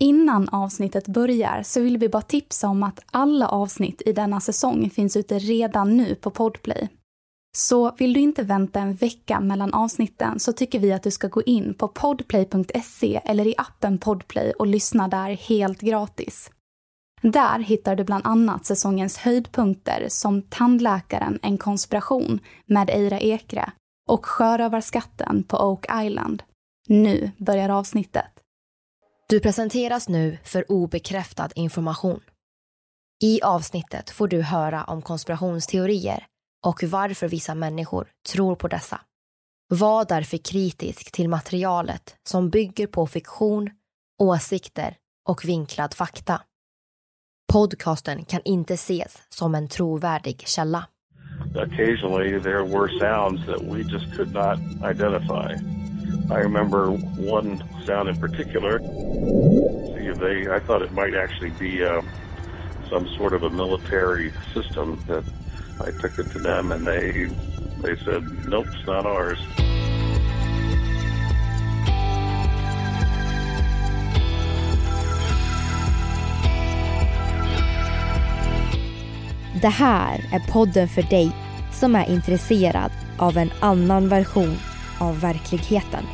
Innan avsnittet börjar så vill vi bara tipsa om att alla avsnitt i denna säsong finns ute redan nu på Podplay. Så vill du inte vänta en vecka mellan avsnitten så tycker vi att du ska gå in på podplay.se eller i appen Podplay och lyssna där helt gratis. Där hittar du bland annat säsongens höjdpunkter som Tandläkaren, en konspiration med Eira Ekre och Sjörövarskatten på Oak Island. Nu börjar avsnittet. Du presenteras nu för obekräftad information. I avsnittet får du höra om konspirationsteorier och varför vissa människor tror på dessa. Var därför kritisk till materialet som bygger på fiktion, åsikter och vinklad fakta. Podcasten kan inte ses som en trovärdig källa. occasionally there were sounds that we just could not identify. I remember one sound in particular. See, They, I thought it might actually be uh, some sort of a military system. That I took it to them, and they they said, "Nope, it's not ours." Det här är podden för dig som är intresserad av en annan version av verkligheten.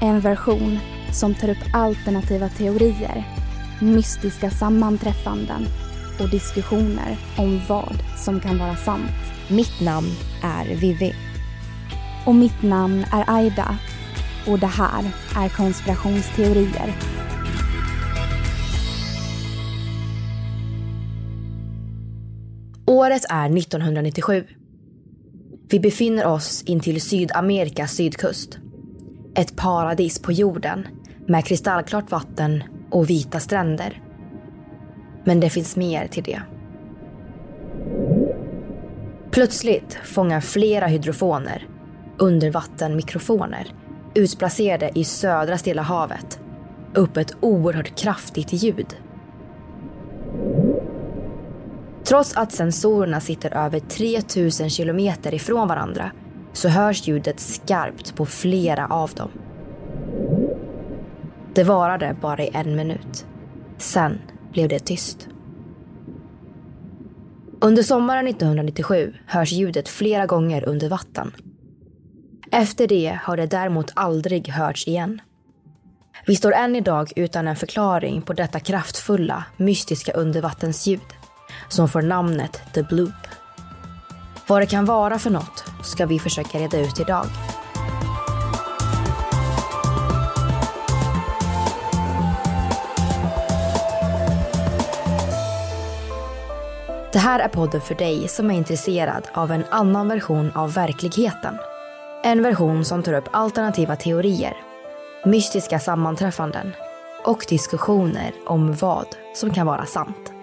En version som tar upp alternativa teorier, mystiska sammanträffanden och diskussioner om vad som kan vara sant. Mitt namn är Vivi. Och mitt namn är Aida och det här är konspirationsteorier. Året är 1997. Vi befinner oss intill Sydamerikas sydkust. Ett paradis på jorden med kristallklart vatten och vita stränder. Men det finns mer till det. Plötsligt fångar flera hydrofoner, undervattenmikrofoner, utplacerade i södra Stilla havet, upp ett oerhört kraftigt ljud. Trots att sensorerna sitter över 3000 kilometer ifrån varandra så hörs ljudet skarpt på flera av dem. Det varade bara i en minut. Sen blev det tyst. Under sommaren 1997 hörs ljudet flera gånger under vatten. Efter det har det däremot aldrig hörts igen. Vi står än idag utan en förklaring på detta kraftfulla, mystiska undervattensljud som får namnet The Bloop. Vad det kan vara för något ska vi försöka reda ut idag. Det här är podden för dig som är intresserad av en annan version av verkligheten. En version som tar upp alternativa teorier, mystiska sammanträffanden och diskussioner om vad som kan vara sant.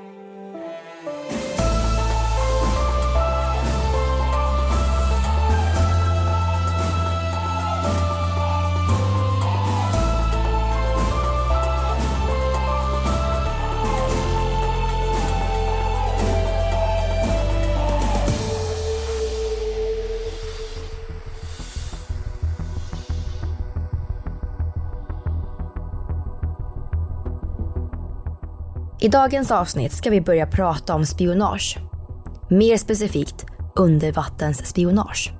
I dagens avsnitt ska vi börja prata om spionage. Mer specifikt undervattensspionage.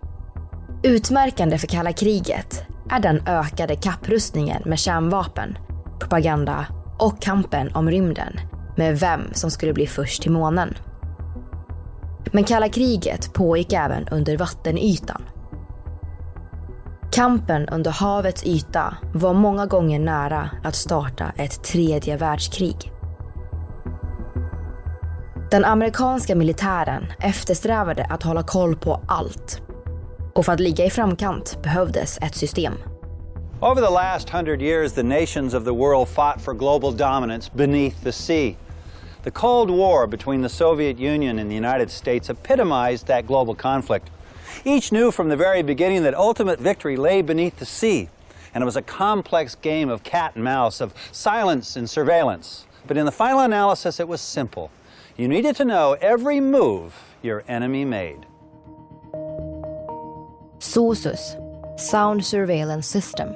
Utmärkande för kalla kriget är den ökade kapprustningen med kärnvapen, propaganda och kampen om rymden med vem som skulle bli först till månen. Men kalla kriget pågick även under vattenytan. Kampen under havets yta var många gånger nära att starta ett tredje världskrig. Den amerikanska militären eftersträvade att hålla koll på allt. Och för att ligga i framkant behövdes ett system. Over the last hundred years, the nations of the world fought for global dominance beneath the sea. The Cold War between the Soviet Union and the United States epitomized that global conflict. Each knew from the very beginning that ultimate victory lay beneath the sea, and it was a complex game of cat and mouse, of silence and surveillance. But in the final analysis, it was simple. You needed to know every move your enemy made. SOSUS, Sound Surveillance System.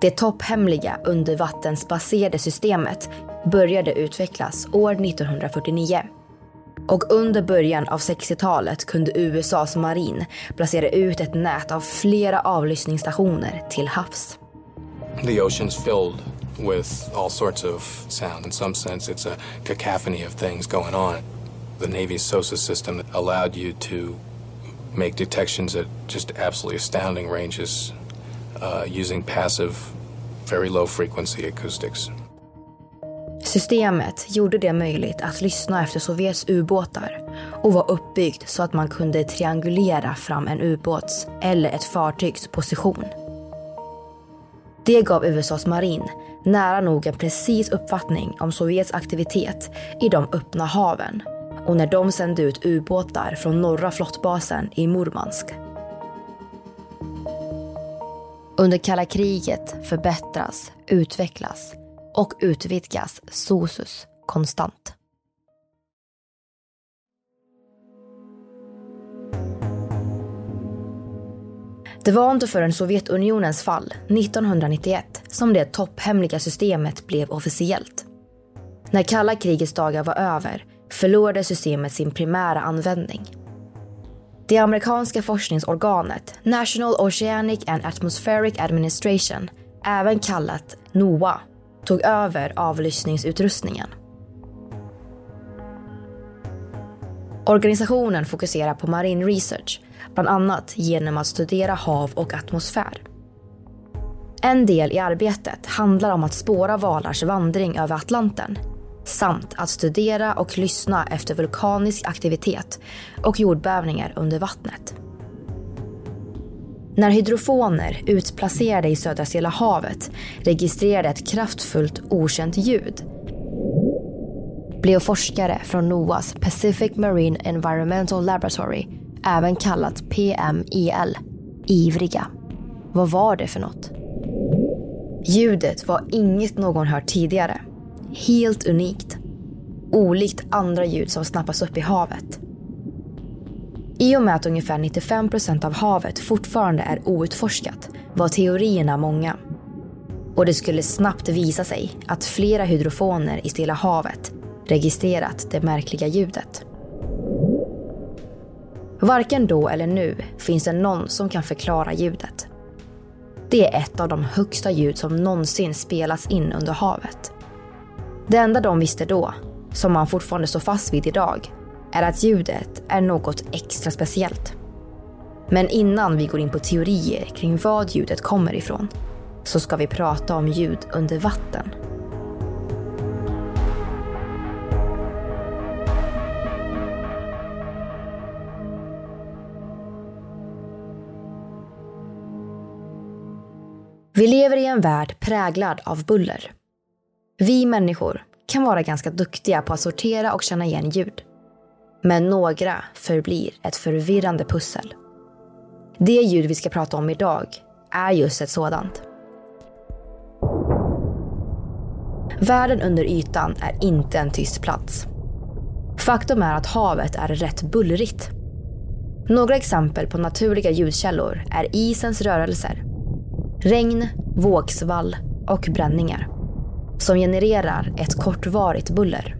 Det topphemliga undervattensbaserade systemet började utvecklas år 1949. Och under början av 60-talet kunde USAs marin placera ut ett nät av flera avlyssningsstationer till havs. The ocean's filled with all sorts of sound. In some sense, it's a cacophony of things going on. The Navy's SOSA system allowed you to make detections at just absolutely astounding ranges uh, using passive, very low frequency acoustics. Systemet gjorde det möjligt att lyssna efter Sovjets ubåtar och var uppbyggt så att man kunde triangulera fram en ubåts eller ett fartygs position. Det gav USAs marin nära nog en precis uppfattning om Sovjets aktivitet i de öppna haven och när de sände ut ubåtar från norra flottbasen i Murmansk. Under kalla kriget förbättras, utvecklas och utvidgas SOSUS konstant. Det var inte förrän Sovjetunionens fall 1991 som det topphemliga systemet blev officiellt. När kalla krigets dagar var över förlorade systemet sin primära användning. Det amerikanska forskningsorganet National Oceanic and Atmospheric Administration, även kallat NOAA, tog över avlyssningsutrustningen. Organisationen fokuserar på marin research, bland annat genom att studera hav och atmosfär. En del i arbetet handlar om att spåra valars vandring över Atlanten samt att studera och lyssna efter vulkanisk aktivitet och jordbävningar under vattnet. När hydrofoner utplacerade i södra Stilla havet registrerade ett kraftfullt okänt ljud blev forskare från NOAAs Pacific Marine Environmental Laboratory, även kallat PMEL, ivriga. Vad var det för något? Ljudet var inget någon hört tidigare. Helt unikt. Olikt andra ljud som snappas upp i havet. I och med att ungefär 95 procent av havet fortfarande är outforskat var teorierna många. Och det skulle snabbt visa sig att flera hydrofoner i Stilla havet registrerat det märkliga ljudet. Varken då eller nu finns det någon som kan förklara ljudet. Det är ett av de högsta ljud som någonsin spelats in under havet. Det enda de visste då, som man fortfarande står fast vid idag, är att ljudet är något extra speciellt. Men innan vi går in på teorier kring vad ljudet kommer ifrån så ska vi prata om ljud under vatten. Vi lever i en värld präglad av buller. Vi människor kan vara ganska duktiga på att sortera och känna igen ljud. Men några förblir ett förvirrande pussel. Det ljud vi ska prata om idag är just ett sådant. Världen under ytan är inte en tyst plats. Faktum är att havet är rätt bullrigt. Några exempel på naturliga ljudkällor är isens rörelser, regn, vågsvall och bränningar som genererar ett kortvarigt buller.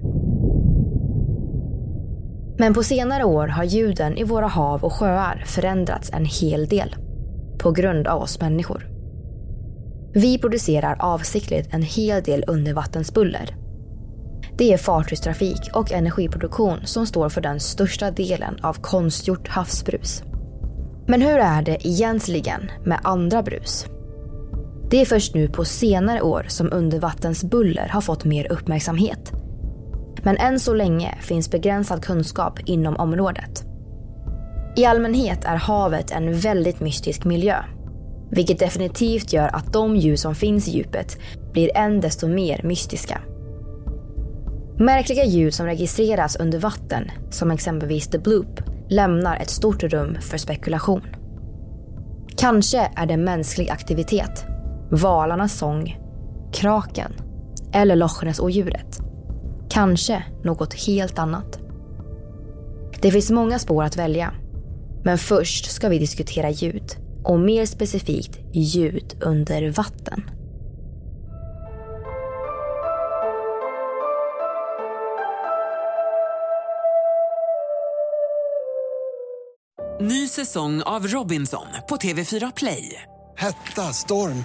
Men på senare år har ljuden i våra hav och sjöar förändrats en hel del. På grund av oss människor. Vi producerar avsiktligt en hel del undervattensbuller. Det är fartygstrafik och energiproduktion som står för den största delen av konstgjort havsbrus. Men hur är det egentligen med andra brus? Det är först nu på senare år som undervattensbuller har fått mer uppmärksamhet. Men än så länge finns begränsad kunskap inom området. I allmänhet är havet en väldigt mystisk miljö. Vilket definitivt gör att de ljus som finns i djupet blir än desto mer mystiska. Märkliga ljud som registreras under vatten, som exempelvis the bloop, lämnar ett stort rum för spekulation. Kanske är det mänsklig aktivitet, valarnas sång, kraken eller Loch Ness-odjuret. Kanske något helt annat. Det finns många spår att välja. Men först ska vi diskutera ljud och mer specifikt ljud under vatten. Ny säsong av Robinson på TV4 Play. Hetta, storm,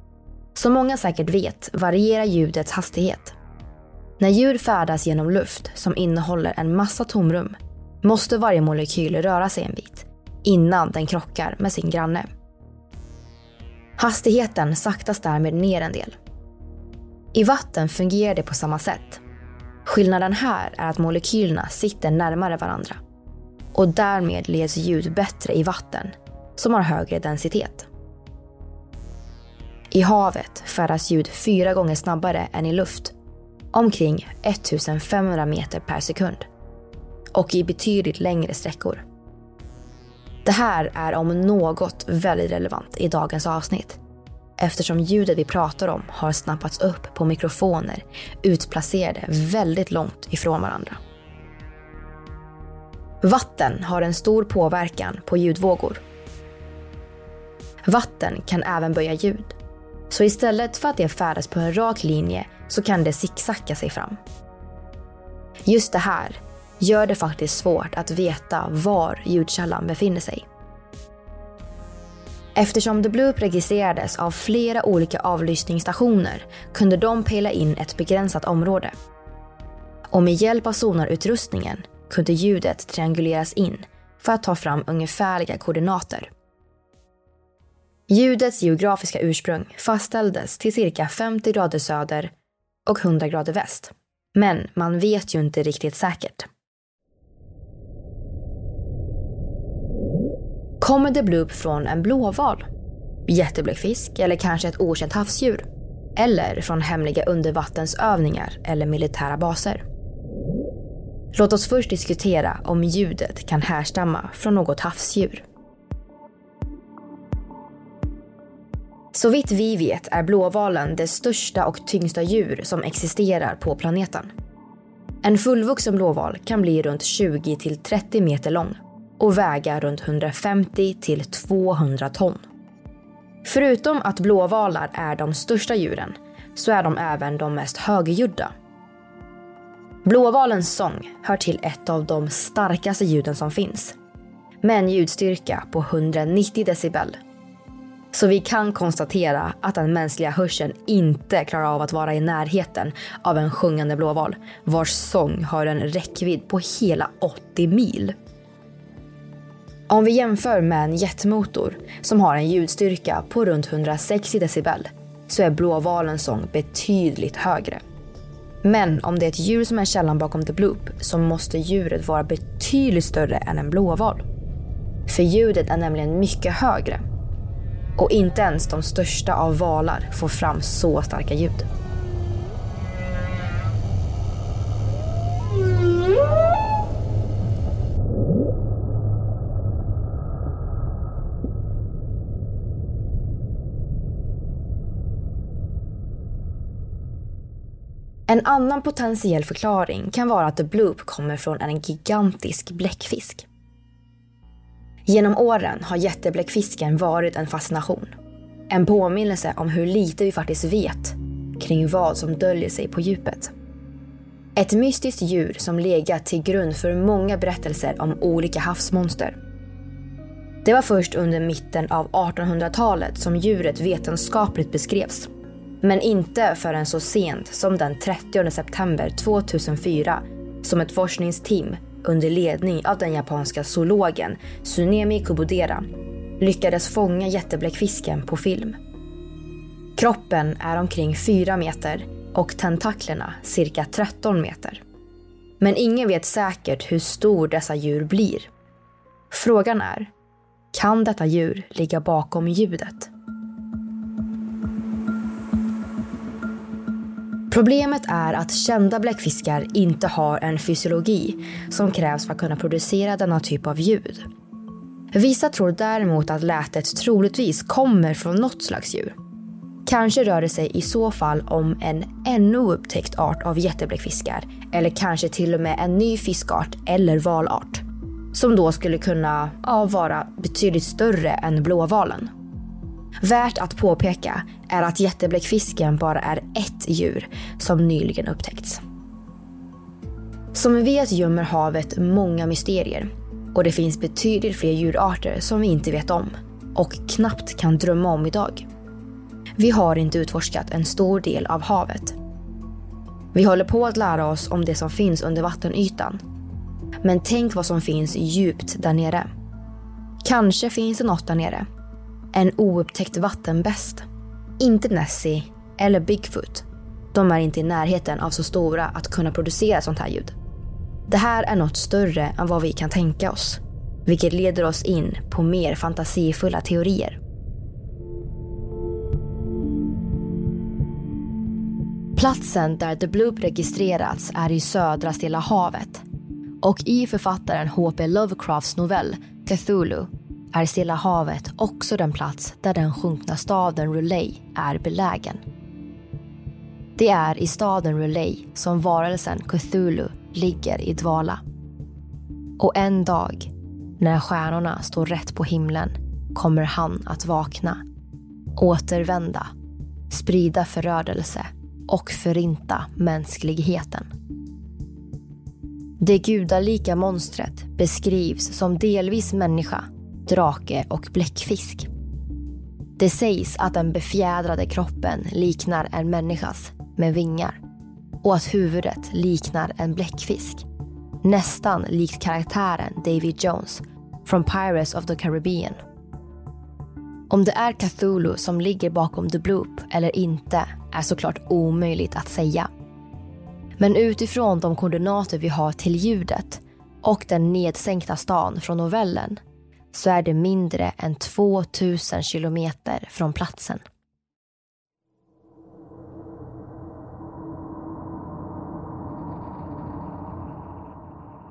Som många säkert vet varierar ljudets hastighet. När ljud färdas genom luft som innehåller en massa tomrum måste varje molekyl röra sig en bit innan den krockar med sin granne. Hastigheten saktas därmed ner en del. I vatten fungerar det på samma sätt. Skillnaden här är att molekylerna sitter närmare varandra och därmed leds ljud bättre i vatten som har högre densitet. I havet färdas ljud fyra gånger snabbare än i luft, omkring 1500 meter per sekund och i betydligt längre sträckor. Det här är om något väldigt relevant i dagens avsnitt eftersom ljudet vi pratar om har snappats upp på mikrofoner utplacerade väldigt långt ifrån varandra. Vatten har en stor påverkan på ljudvågor. Vatten kan även böja ljud. Så istället för att det färdas på en rak linje så kan det zigzacka sig fram. Just det här gör det faktiskt svårt att veta var ljudkällan befinner sig. Eftersom The Bloop registrerades av flera olika avlyssningsstationer kunde de pejla in ett begränsat område. Och med hjälp av sonarutrustningen kunde ljudet trianguleras in för att ta fram ungefärliga koordinater. Ljudets geografiska ursprung fastställdes till cirka 50 grader söder och 100 grader väst. Men man vet ju inte riktigt säkert. Kommer The Bloop från en blåval? Jättebläckfisk eller kanske ett okänt havsdjur? Eller från hemliga undervattensövningar eller militära baser? Låt oss först diskutera om ljudet kan härstamma från något havsdjur. Så vitt vi vet är blåvalen det största och tyngsta djur som existerar på planeten. En fullvuxen blåval kan bli runt 20 till 30 meter lång och väga runt 150 till 200 ton. Förutom att blåvalar är de största djuren så är de även de mest högljudda. Blåvalens sång hör till ett av de starkaste ljuden som finns. Med en ljudstyrka på 190 decibel. Så vi kan konstatera att den mänskliga hörseln inte klarar av att vara i närheten av en sjungande blåval vars sång har en räckvidd på hela 80 mil. Om vi jämför med en jetmotor som har en ljudstyrka på runt 160 decibel så är blåvalens sång betydligt högre. Men om det är ett djur som är källan bakom the bloop så måste djuret vara betydligt större än en blåval. För ljudet är nämligen mycket högre. Och inte ens de största av valar får fram så starka ljud. En annan potentiell förklaring kan vara att The Bloop kommer från en gigantisk bläckfisk. Genom åren har jättebläckfisken varit en fascination. En påminnelse om hur lite vi faktiskt vet kring vad som döljer sig på djupet. Ett mystiskt djur som legat till grund för många berättelser om olika havsmonster. Det var först under mitten av 1800-talet som djuret vetenskapligt beskrevs. Men inte förrän så sent som den 30 september 2004 som ett forskningsteam under ledning av den japanska zoologen Tsunemi Kubodera lyckades fånga jättebläckfisken på film. Kroppen är omkring 4 meter och tentaklerna cirka 13 meter. Men ingen vet säkert hur stor dessa djur blir. Frågan är, kan detta djur ligga bakom ljudet? Problemet är att kända bläckfiskar inte har en fysiologi som krävs för att kunna producera denna typ av ljud. Vissa tror däremot att lätet troligtvis kommer från något slags djur. Kanske rör det sig i så fall om en ännu upptäckt art av jättebläckfiskar eller kanske till och med en ny fiskart eller valart som då skulle kunna ja, vara betydligt större än blåvalen. Värt att påpeka är att jättebläckfisken bara är ett djur som nyligen upptäckts. Som vi vet gömmer havet många mysterier och det finns betydligt fler djurarter som vi inte vet om och knappt kan drömma om idag. Vi har inte utforskat en stor del av havet. Vi håller på att lära oss om det som finns under vattenytan. Men tänk vad som finns djupt där nere. Kanske finns det något där nere. En oupptäckt vattenbäst. Inte Nessie eller Bigfoot. De är inte i närheten av så stora att kunna producera sånt här ljud. Det här är något större än vad vi kan tänka oss. Vilket leder oss in på mer fantasifulla teorier. Platsen där The Bloop registrerats är i södra Stilla havet. Och i författaren H.P. Lovecrafts novell Cthulhu är Stilla havet också den plats där den sjunkna staden R'lyeh är belägen. Det är i staden R'lyeh som varelsen Cthulhu ligger i dvala. Och en dag, när stjärnorna står rätt på himlen, kommer han att vakna, återvända, sprida förödelse och förinta mänskligheten. Det gudalika monstret beskrivs som delvis människa, drake och bläckfisk. Det sägs att den befjädrade kroppen liknar en människas med vingar och att huvudet liknar en bläckfisk. Nästan likt karaktären David Jones från Pirates of the Caribbean. Om det är Cthulhu som ligger bakom The Bloop eller inte är såklart omöjligt att säga. Men utifrån de koordinater vi har till ljudet och den nedsänkta stan från novellen så är det mindre än 2000 kilometer från platsen.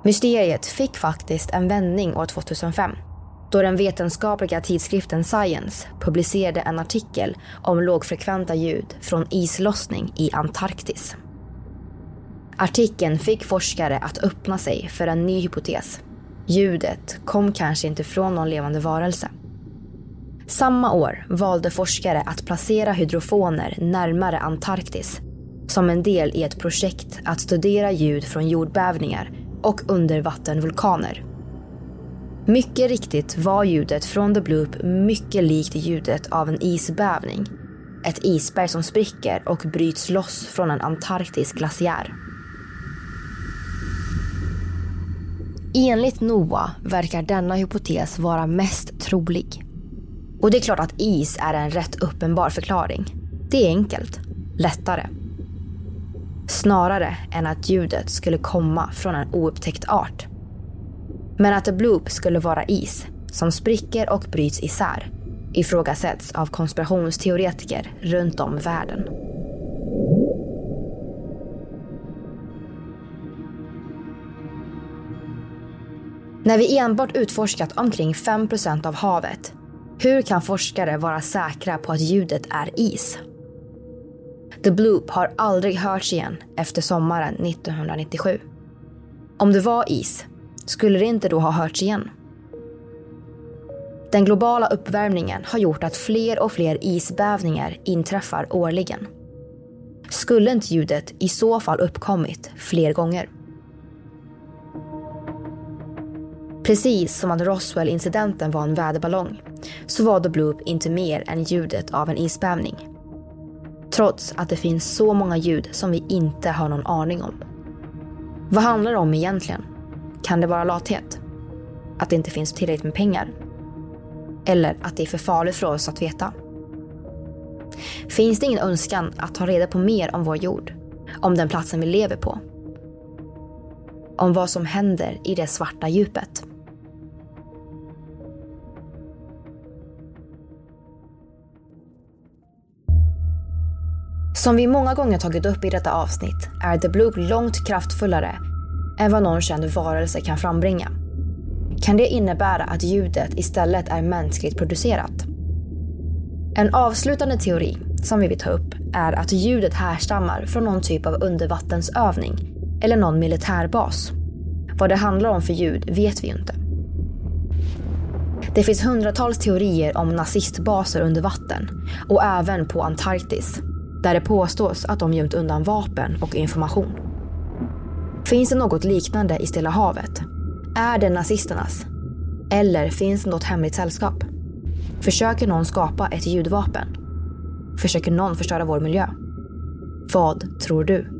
Mysteriet fick faktiskt en vändning år 2005 då den vetenskapliga tidskriften Science publicerade en artikel om lågfrekventa ljud från islossning i Antarktis. Artikeln fick forskare att öppna sig för en ny hypotes. Ljudet kom kanske inte från någon levande varelse. Samma år valde forskare att placera hydrofoner närmare Antarktis som en del i ett projekt att studera ljud från jordbävningar och undervattenvulkaner. Mycket riktigt var ljudet från The Bloop mycket likt ljudet av en isbävning. Ett isberg som spricker och bryts loss från en antarktisk glaciär. Enligt NOAA verkar denna hypotes vara mest trolig. Och det är klart att is är en rätt uppenbar förklaring. Det är enkelt, lättare. Snarare än att ljudet skulle komma från en oupptäckt art. Men att the bloop skulle vara is som spricker och bryts isär ifrågasätts av konspirationsteoretiker runt om världen. När vi enbart utforskat omkring 5% av havet, hur kan forskare vara säkra på att ljudet är is? The Bloop har aldrig hörts igen efter sommaren 1997. Om det var is, skulle det inte då ha hörts igen? Den globala uppvärmningen har gjort att fler och fler isbävningar inträffar årligen. Skulle inte ljudet i så fall uppkommit fler gånger? Precis som att Roswell-incidenten var en väderballong så var The Bloop inte mer än ljudet av en isbävning. Trots att det finns så många ljud som vi inte har någon aning om. Vad handlar det om egentligen? Kan det vara lathet? Att det inte finns tillräckligt med pengar? Eller att det är för farligt för oss att veta? Finns det ingen önskan att ta reda på mer om vår jord? Om den platsen vi lever på? Om vad som händer i det svarta djupet? Som vi många gånger tagit upp i detta avsnitt är The Bloop långt kraftfullare än vad någon känd varelse kan frambringa. Kan det innebära att ljudet istället är mänskligt producerat? En avslutande teori som vi vill ta upp är att ljudet härstammar från någon typ av undervattensövning eller någon militärbas. Vad det handlar om för ljud vet vi ju inte. Det finns hundratals teorier om nazistbaser under vatten och även på Antarktis där det påstås att de gömt undan vapen och information. Finns det något liknande i Stilla havet? Är det nazisternas? Eller finns det något hemligt sällskap? Försöker någon skapa ett ljudvapen? Försöker någon förstöra vår miljö? Vad tror du?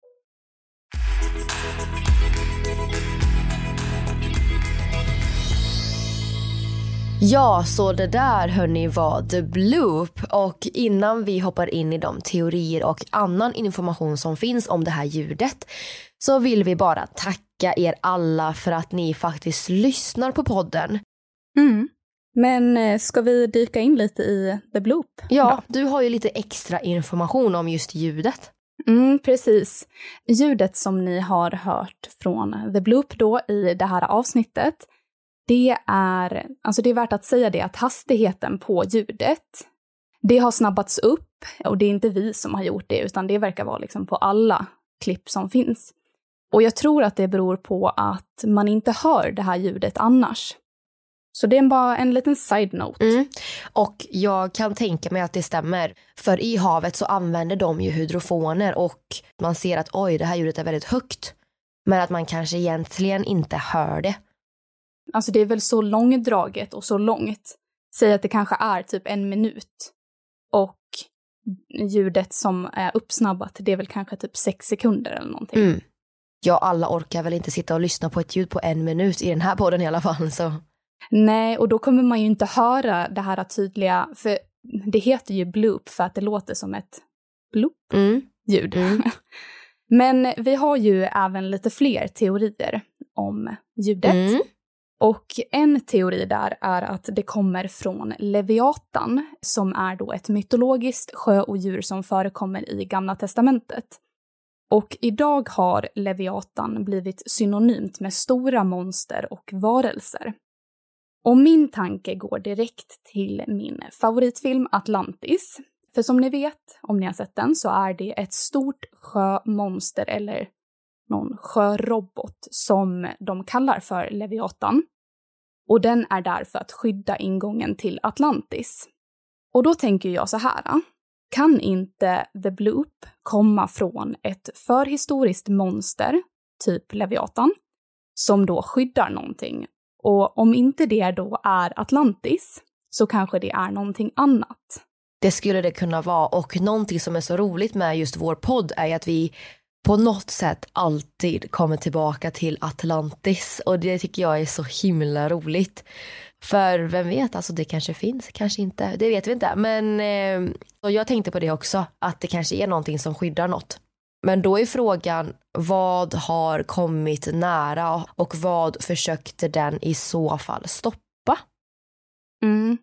Ja, så det där hörni var The Bloop. Och innan vi hoppar in i de teorier och annan information som finns om det här ljudet så vill vi bara tacka er alla för att ni faktiskt lyssnar på podden. Mm. Men eh, ska vi dyka in lite i The Bloop? Ja, du har ju lite extra information om just ljudet. Mm, precis. Ljudet som ni har hört från The Bloop då i det här avsnittet det är, alltså det är värt att säga det att hastigheten på ljudet, det har snabbats upp och det är inte vi som har gjort det utan det verkar vara liksom på alla klipp som finns. Och jag tror att det beror på att man inte hör det här ljudet annars. Så det är bara en liten side-note. Mm. Och jag kan tänka mig att det stämmer. För i havet så använder de ju hydrofoner och man ser att oj, det här ljudet är väldigt högt. Men att man kanske egentligen inte hör det. Alltså det är väl så långdraget och så långt. Säg att det kanske är typ en minut. Och ljudet som är uppsnabbat, det är väl kanske typ sex sekunder eller någonting. Mm. Ja, alla orkar väl inte sitta och lyssna på ett ljud på en minut i den här podden i alla fall. Så. Nej, och då kommer man ju inte höra det här tydliga, för det heter ju bloop för att det låter som ett bloop-ljud. Mm. Mm. Men vi har ju även lite fler teorier om ljudet. Mm. Och en teori där är att det kommer från Leviatan, som är då ett mytologiskt sjöodjur som förekommer i Gamla Testamentet. Och idag har Leviatan blivit synonymt med stora monster och varelser. Och min tanke går direkt till min favoritfilm Atlantis. För som ni vet, om ni har sett den, så är det ett stort sjömonster eller någon sjörobot som de kallar för Leviatan. Och den är där för att skydda ingången till Atlantis. Och då tänker jag så här. Äh. Kan inte The Bloop komma från ett förhistoriskt monster, typ Leviatan, som då skyddar någonting? Och om inte det då är Atlantis, så kanske det är någonting annat. Det skulle det kunna vara och någonting som är så roligt med just vår podd är att vi på något sätt alltid kommer tillbaka till Atlantis och det tycker jag är så himla roligt. För vem vet, alltså det kanske finns, kanske inte, det vet vi inte. Men eh, jag tänkte på det också, att det kanske är någonting som skyddar något. Men då är frågan, vad har kommit nära och vad försökte den i så fall stoppa? Mm.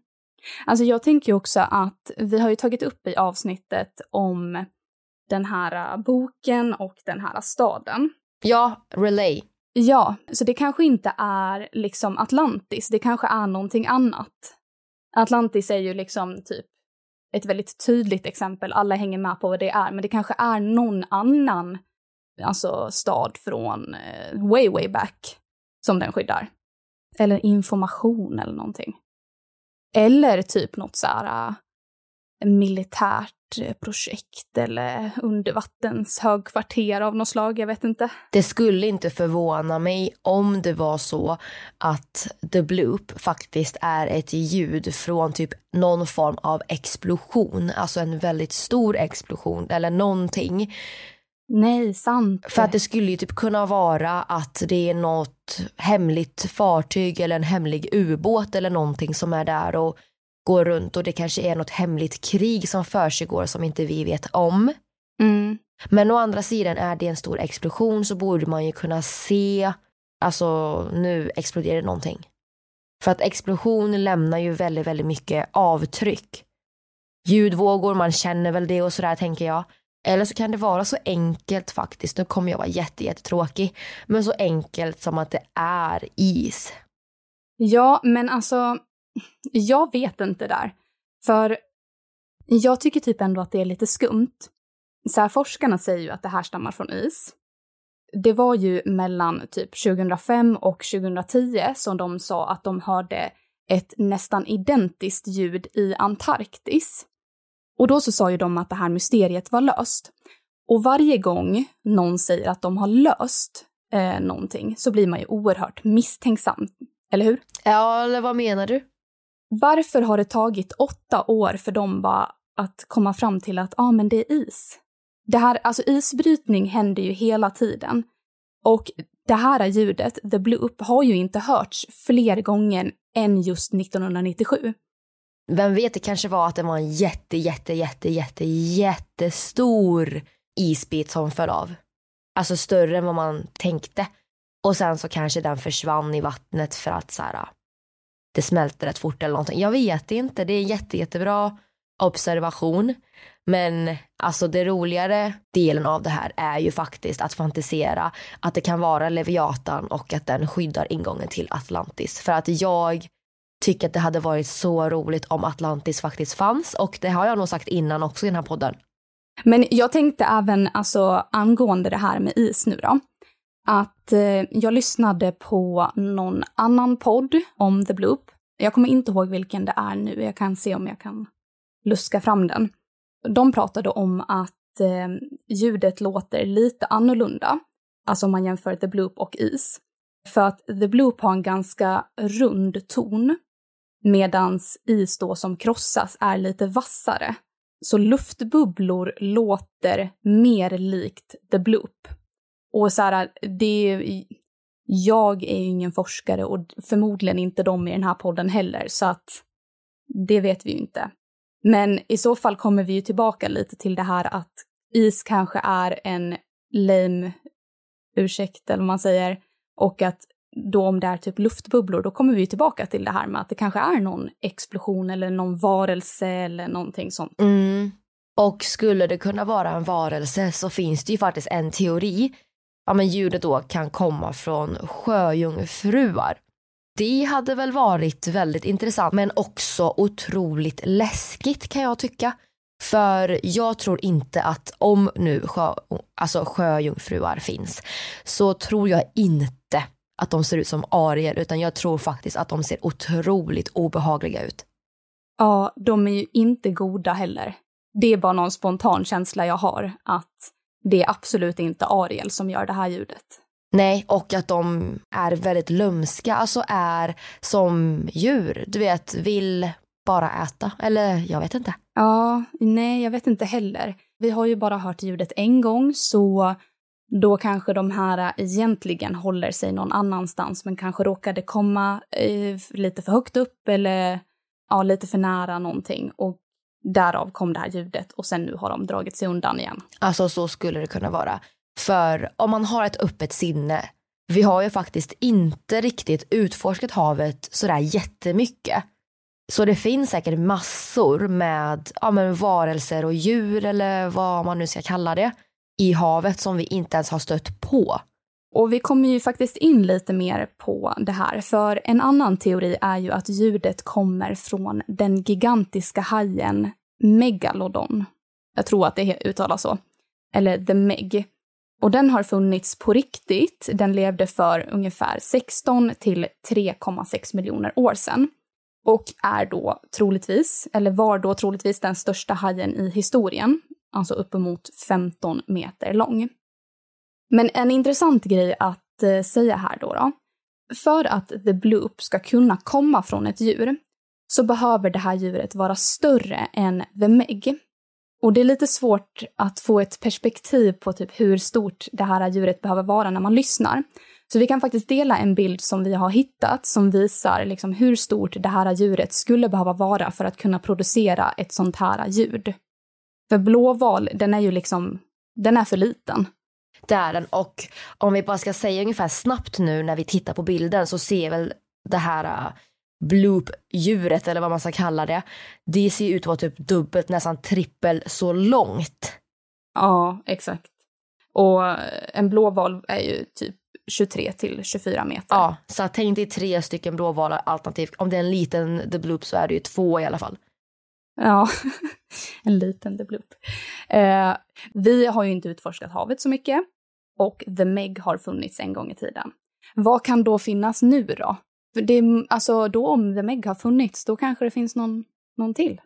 Alltså jag tänker också att vi har ju tagit upp i avsnittet om den här äh, boken och den här staden. Ja, Relay. Ja, så det kanske inte är liksom Atlantis, det kanske är någonting annat. Atlantis är ju liksom typ ett väldigt tydligt exempel, alla hänger med på vad det är, men det kanske är någon annan alltså stad från eh, way, way back som den skyddar. Eller information eller någonting. Eller typ något så här äh, militärt projekt eller undervattens högkvarter av något slag, jag vet inte. Det skulle inte förvåna mig om det var så att the bloop faktiskt är ett ljud från typ någon form av explosion, alltså en väldigt stor explosion eller någonting. Nej, sant. För att det skulle ju typ kunna vara att det är något hemligt fartyg eller en hemlig ubåt eller någonting som är där och går runt och det kanske är något hemligt krig som försiggår som inte vi vet om. Mm. Men å andra sidan är det en stor explosion så borde man ju kunna se, alltså nu exploderar någonting. För att explosion lämnar ju väldigt, väldigt mycket avtryck. Ljudvågor, man känner väl det och sådär tänker jag. Eller så kan det vara så enkelt faktiskt, nu kommer jag vara jätte, jättetråkig, men så enkelt som att det är is. Ja, men alltså, jag vet inte där. För jag tycker typ ändå att det är lite skumt. Så här, forskarna säger ju att det här stammar från is. Det var ju mellan typ 2005 och 2010 som de sa att de hörde ett nästan identiskt ljud i Antarktis. Och då så sa ju de att det här mysteriet var löst. Och varje gång någon säger att de har löst eh, någonting så blir man ju oerhört misstänksam. Eller hur? Ja, eller vad menar du? Varför har det tagit åtta år för dem bara att komma fram till att ah, men det är is? Det här, alltså isbrytning händer ju hela tiden. Och det här ljudet, the bloop, har ju inte hörts fler gånger än just 1997. Vem vet, det kanske var att det var en jätte, jätte, jätte, jätte, jättestor isbit som föll av. Alltså större än vad man tänkte. Och sen så kanske den försvann i vattnet för att så här, det smälter rätt fort eller någonting. Jag vet inte, det är en jätte, jättebra observation. Men alltså det roligare delen av det här är ju faktiskt att fantisera att det kan vara Leviatan och att den skyddar ingången till Atlantis. För att jag tycker att det hade varit så roligt om Atlantis faktiskt fanns och det har jag nog sagt innan också i den här podden. Men jag tänkte även alltså angående det här med is nu då att eh, jag lyssnade på någon annan podd om The Bloop. Jag kommer inte ihåg vilken det är nu, jag kan se om jag kan luska fram den. De pratade om att eh, ljudet låter lite annorlunda, alltså om man jämför The Bloop och is. För att The Bloop har en ganska rund ton, medans is då som krossas är lite vassare. Så luftbubblor låter mer likt The Bloop. Och så här, det, jag är ju ingen forskare och förmodligen inte de i den här podden heller, så att det vet vi ju inte. Men i så fall kommer vi ju tillbaka lite till det här att is kanske är en lame ursäkt, eller vad man säger, och att då om det är typ luftbubblor, då kommer vi ju tillbaka till det här med att det kanske är någon explosion eller någon varelse eller någonting sånt. Mm. Och skulle det kunna vara en varelse så finns det ju faktiskt en teori ja, men ljudet då kan komma från sjöjungfruar. Det hade väl varit väldigt intressant men också otroligt läskigt kan jag tycka. För jag tror inte att om nu sjö, alltså sjöjungfruar finns så tror jag inte att de ser ut som arier utan jag tror faktiskt att de ser otroligt obehagliga ut. Ja, de är ju inte goda heller. Det är bara någon spontan känsla jag har att det är absolut inte Ariel som gör det här ljudet. Nej, och att de är väldigt lumska, alltså är som djur. Du vet, vill bara äta. Eller jag vet inte. Ja, nej, jag vet inte heller. Vi har ju bara hört ljudet en gång, så då kanske de här egentligen håller sig någon annanstans, men kanske råkade komma eh, lite för högt upp eller ja, lite för nära någonting. Och därav kom det här ljudet och sen nu har de dragit sig undan igen. Alltså så skulle det kunna vara. För om man har ett öppet sinne, vi har ju faktiskt inte riktigt utforskat havet sådär jättemycket. Så det finns säkert massor med ja, men varelser och djur eller vad man nu ska kalla det i havet som vi inte ens har stött på. Och vi kommer ju faktiskt in lite mer på det här, för en annan teori är ju att ljudet kommer från den gigantiska hajen Megalodon. Jag tror att det uttalas så. Eller The Meg. Och den har funnits på riktigt. Den levde för ungefär 16 till 3,6 miljoner år sedan. Och är då troligtvis, eller var då troligtvis den största hajen i historien. Alltså uppemot 15 meter lång. Men en intressant grej att eh, säga här då, då. För att the bloop ska kunna komma från ett djur så behöver det här djuret vara större än the meg. Och det är lite svårt att få ett perspektiv på typ hur stort det här djuret behöver vara när man lyssnar. Så vi kan faktiskt dela en bild som vi har hittat som visar liksom hur stort det här djuret skulle behöva vara för att kunna producera ett sånt här ljud. För blåval, den är ju liksom, den är för liten. Det är den och om vi bara ska säga ungefär snabbt nu när vi tittar på bilden så ser väl det här uh, bloop-djuret eller vad man ska kalla det. Det ser ut att vara typ dubbelt, nästan trippel så långt. Ja, exakt. Och en blåval är ju typ 23 till 24 meter. Ja, så tänk dig tre stycken blåvalar alternativt. Om det är en liten the bloop så är det ju två i alla fall. Ja, en liten the bloop. Eh, vi har ju inte utforskat havet så mycket och the Meg har funnits en gång i tiden. Vad kan då finnas nu då? För det, alltså då om the Meg har funnits, då kanske det finns någon, någon till.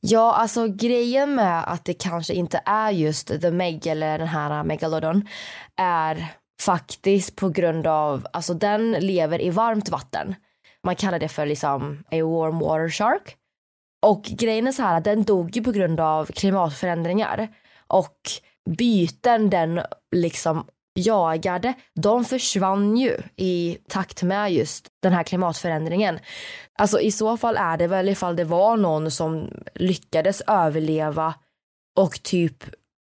Ja, alltså grejen med att det kanske inte är just the Meg eller den här äh, Megalodon är faktiskt på grund av, alltså den lever i varmt vatten. Man kallar det för liksom a warm water shark. Och grejen är så här, den dog ju på grund av klimatförändringar. Och byten den liksom jagade, de försvann ju i takt med just den här klimatförändringen. Alltså i så fall är det väl ifall det var någon som lyckades överleva och typ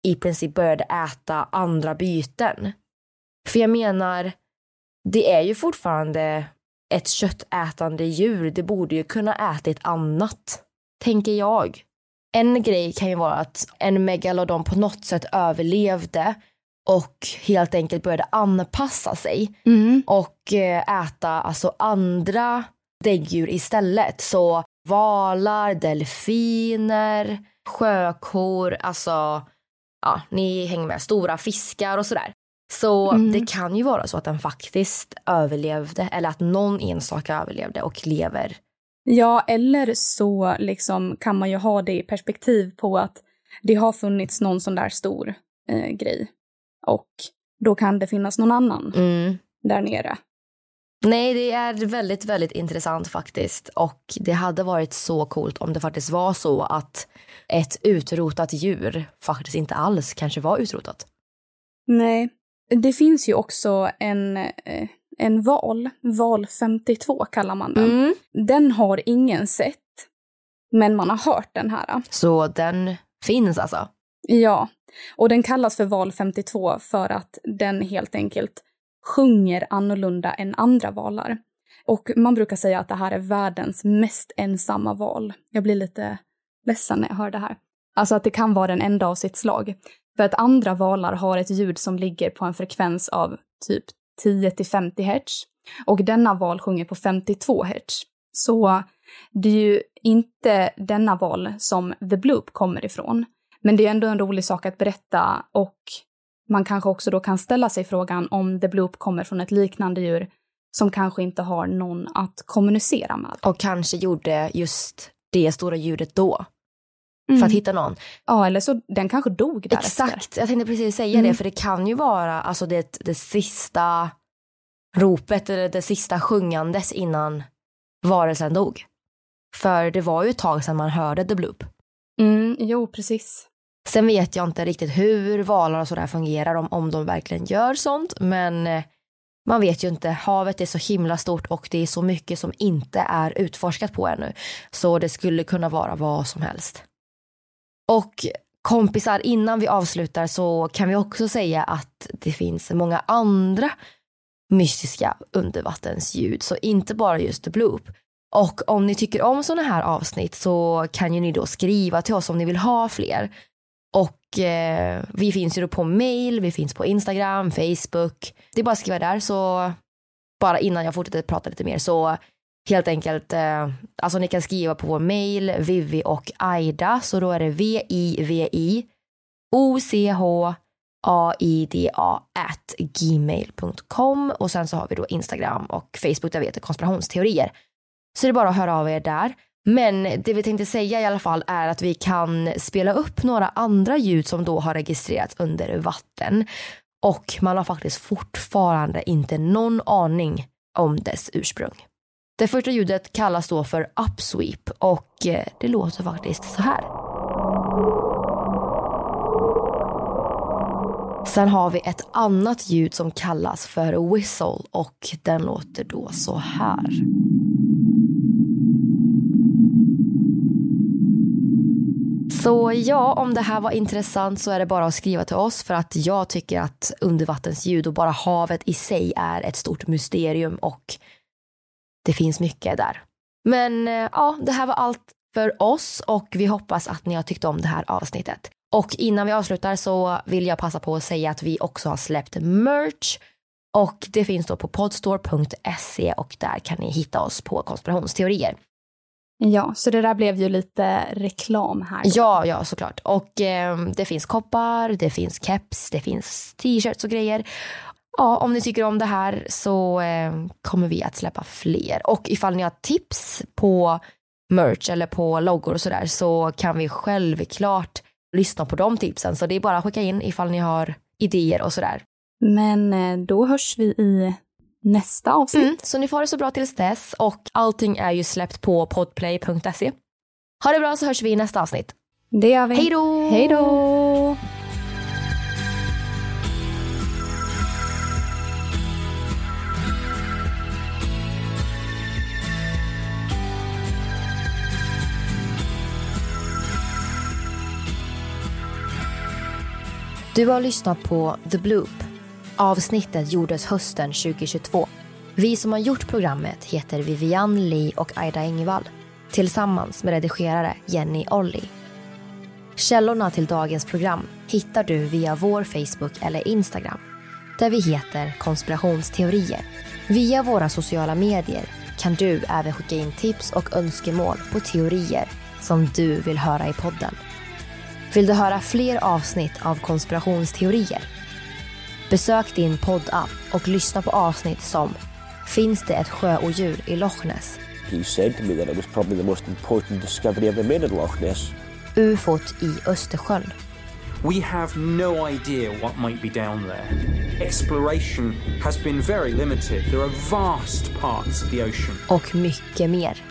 i princip började äta andra byten. För jag menar, det är ju fortfarande ett köttätande djur. Det borde ju kunna äta ett annat, tänker jag. En grej kan ju vara att en megalodon på något sätt överlevde och helt enkelt började anpassa sig mm. och eh, äta alltså andra däggdjur istället. Så valar, delfiner, sjökor, alltså ja, ni hänger med, stora fiskar och sådär. Så mm. det kan ju vara så att den faktiskt överlevde eller att någon enstaka överlevde och lever. Ja, eller så liksom kan man ju ha det i perspektiv på att det har funnits någon sån där stor eh, grej och då kan det finnas någon annan mm. där nere. Nej, det är väldigt, väldigt intressant faktiskt. Och det hade varit så coolt om det faktiskt var så att ett utrotat djur faktiskt inte alls kanske var utrotat. Nej, det finns ju också en, eh, en val, val 52 kallar man den. Mm. Den har ingen sett, men man har hört den här. Så den finns alltså? Ja, och den kallas för val 52 för att den helt enkelt sjunger annorlunda än andra valar. Och man brukar säga att det här är världens mest ensamma val. Jag blir lite ledsen när jag hör det här. Alltså att det kan vara den enda av sitt slag. För att andra valar har ett ljud som ligger på en frekvens av typ 10 till 50 hertz. Och denna val sjunger på 52 hertz. Så det är ju inte denna val som The Bloop kommer ifrån. Men det är ändå en rolig sak att berätta och man kanske också då kan ställa sig frågan om The Bloop kommer från ett liknande djur som kanske inte har någon att kommunicera med. Och kanske gjorde just det stora ljudet då för att hitta någon. Ja, eller så den kanske dog därefter. Exakt, jag tänkte precis säga Mm. det för det kan ju vara alltså det, det sista ropet eller det sista sjungandes innan varelsen dog. För det var ju ett tag sedan man hörde The Bloop. Mm, jo, precis. Sen vet jag inte riktigt hur valar och sådär fungerar, om, om de verkligen gör sånt, men eh, man vet ju inte. Havet är så himla stort och det är så mycket som inte är utforskat på ännu. Så det skulle kunna vara vad som helst. Och kompisar, innan vi avslutar så kan vi också säga att det finns många andra mystiska undervattensljud, så inte bara just The Bloop. Och om ni tycker om sådana här avsnitt så kan ju ni då skriva till oss om ni vill ha fler. Och eh, vi finns ju då på mail, vi finns på Instagram, Facebook. Det är bara att skriva där så bara innan jag fortsätter prata lite mer så helt enkelt, eh, alltså ni kan skriva på vår mail, Vivi och Aida, så då är det V-I-V-I O-C-H A-I-D-A at gmail.com och sen så har vi då Instagram och Facebook där vi heter konspirationsteorier. Så det är bara att höra av er där. Men det vi tänkte säga i alla fall är att vi kan spela upp några andra ljud som då har registrerats under vatten. Och man har faktiskt fortfarande inte någon aning om dess ursprung. Det första ljudet kallas då för upsweep och eh, det låter faktiskt så här. Sen har vi ett annat ljud som kallas för whistle och den låter då så här. Så ja, om det här var intressant så är det bara att skriva till oss för att jag tycker att undervattensljud och bara havet i sig är ett stort mysterium och det finns mycket där. Men eh, ja, det här var allt för oss och vi hoppas att ni har tyckt om det här avsnittet. Och innan vi avslutar så vill jag passa på att säga att vi också har släppt merch och det finns då på podstore.se och där kan ni hitta oss på konspirationsteorier. Ja, så det där blev ju lite reklam här. Ja, ja såklart. Och eh, det finns koppar, det finns keps, det finns t-shirts och grejer. Ja, om ni tycker om det här så eh, kommer vi att släppa fler. Och ifall ni har tips på merch eller på loggor och sådär så kan vi självklart lyssna på de tipsen. Så det är bara att skicka in ifall ni har idéer och sådär. Men eh, då hörs vi i nästa avsnitt. Mm, så ni får det så bra tills dess och allting är ju släppt på podplay.se. Ha det bra så hörs vi i nästa avsnitt. Det gör vi. Hej då! Hej då! Du har lyssnat på The Bloop. Avsnittet gjordes hösten 2022. Vi som har gjort programmet heter Vivian Lee och Aida Engvall tillsammans med redigerare Jenny Olli. Källorna till dagens program hittar du via vår Facebook eller Instagram där vi heter konspirationsteorier. Via våra sociala medier kan du även skicka in tips och önskemål på teorier som du vill höra i podden. Vill du höra fler avsnitt av konspirationsteorier? Besök din poddapp och lyssna på avsnitt som Finns det ett sjöodjur i Loch Ness? He said to me that it was probably the most important discovery ever made in Loch Ness. UFOt i Östersjön? We have no idea what might be down there. Exploration has been very limited. There are vast parts of the ocean. Och mycket mer.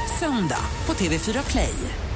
söndag på TV4 Play.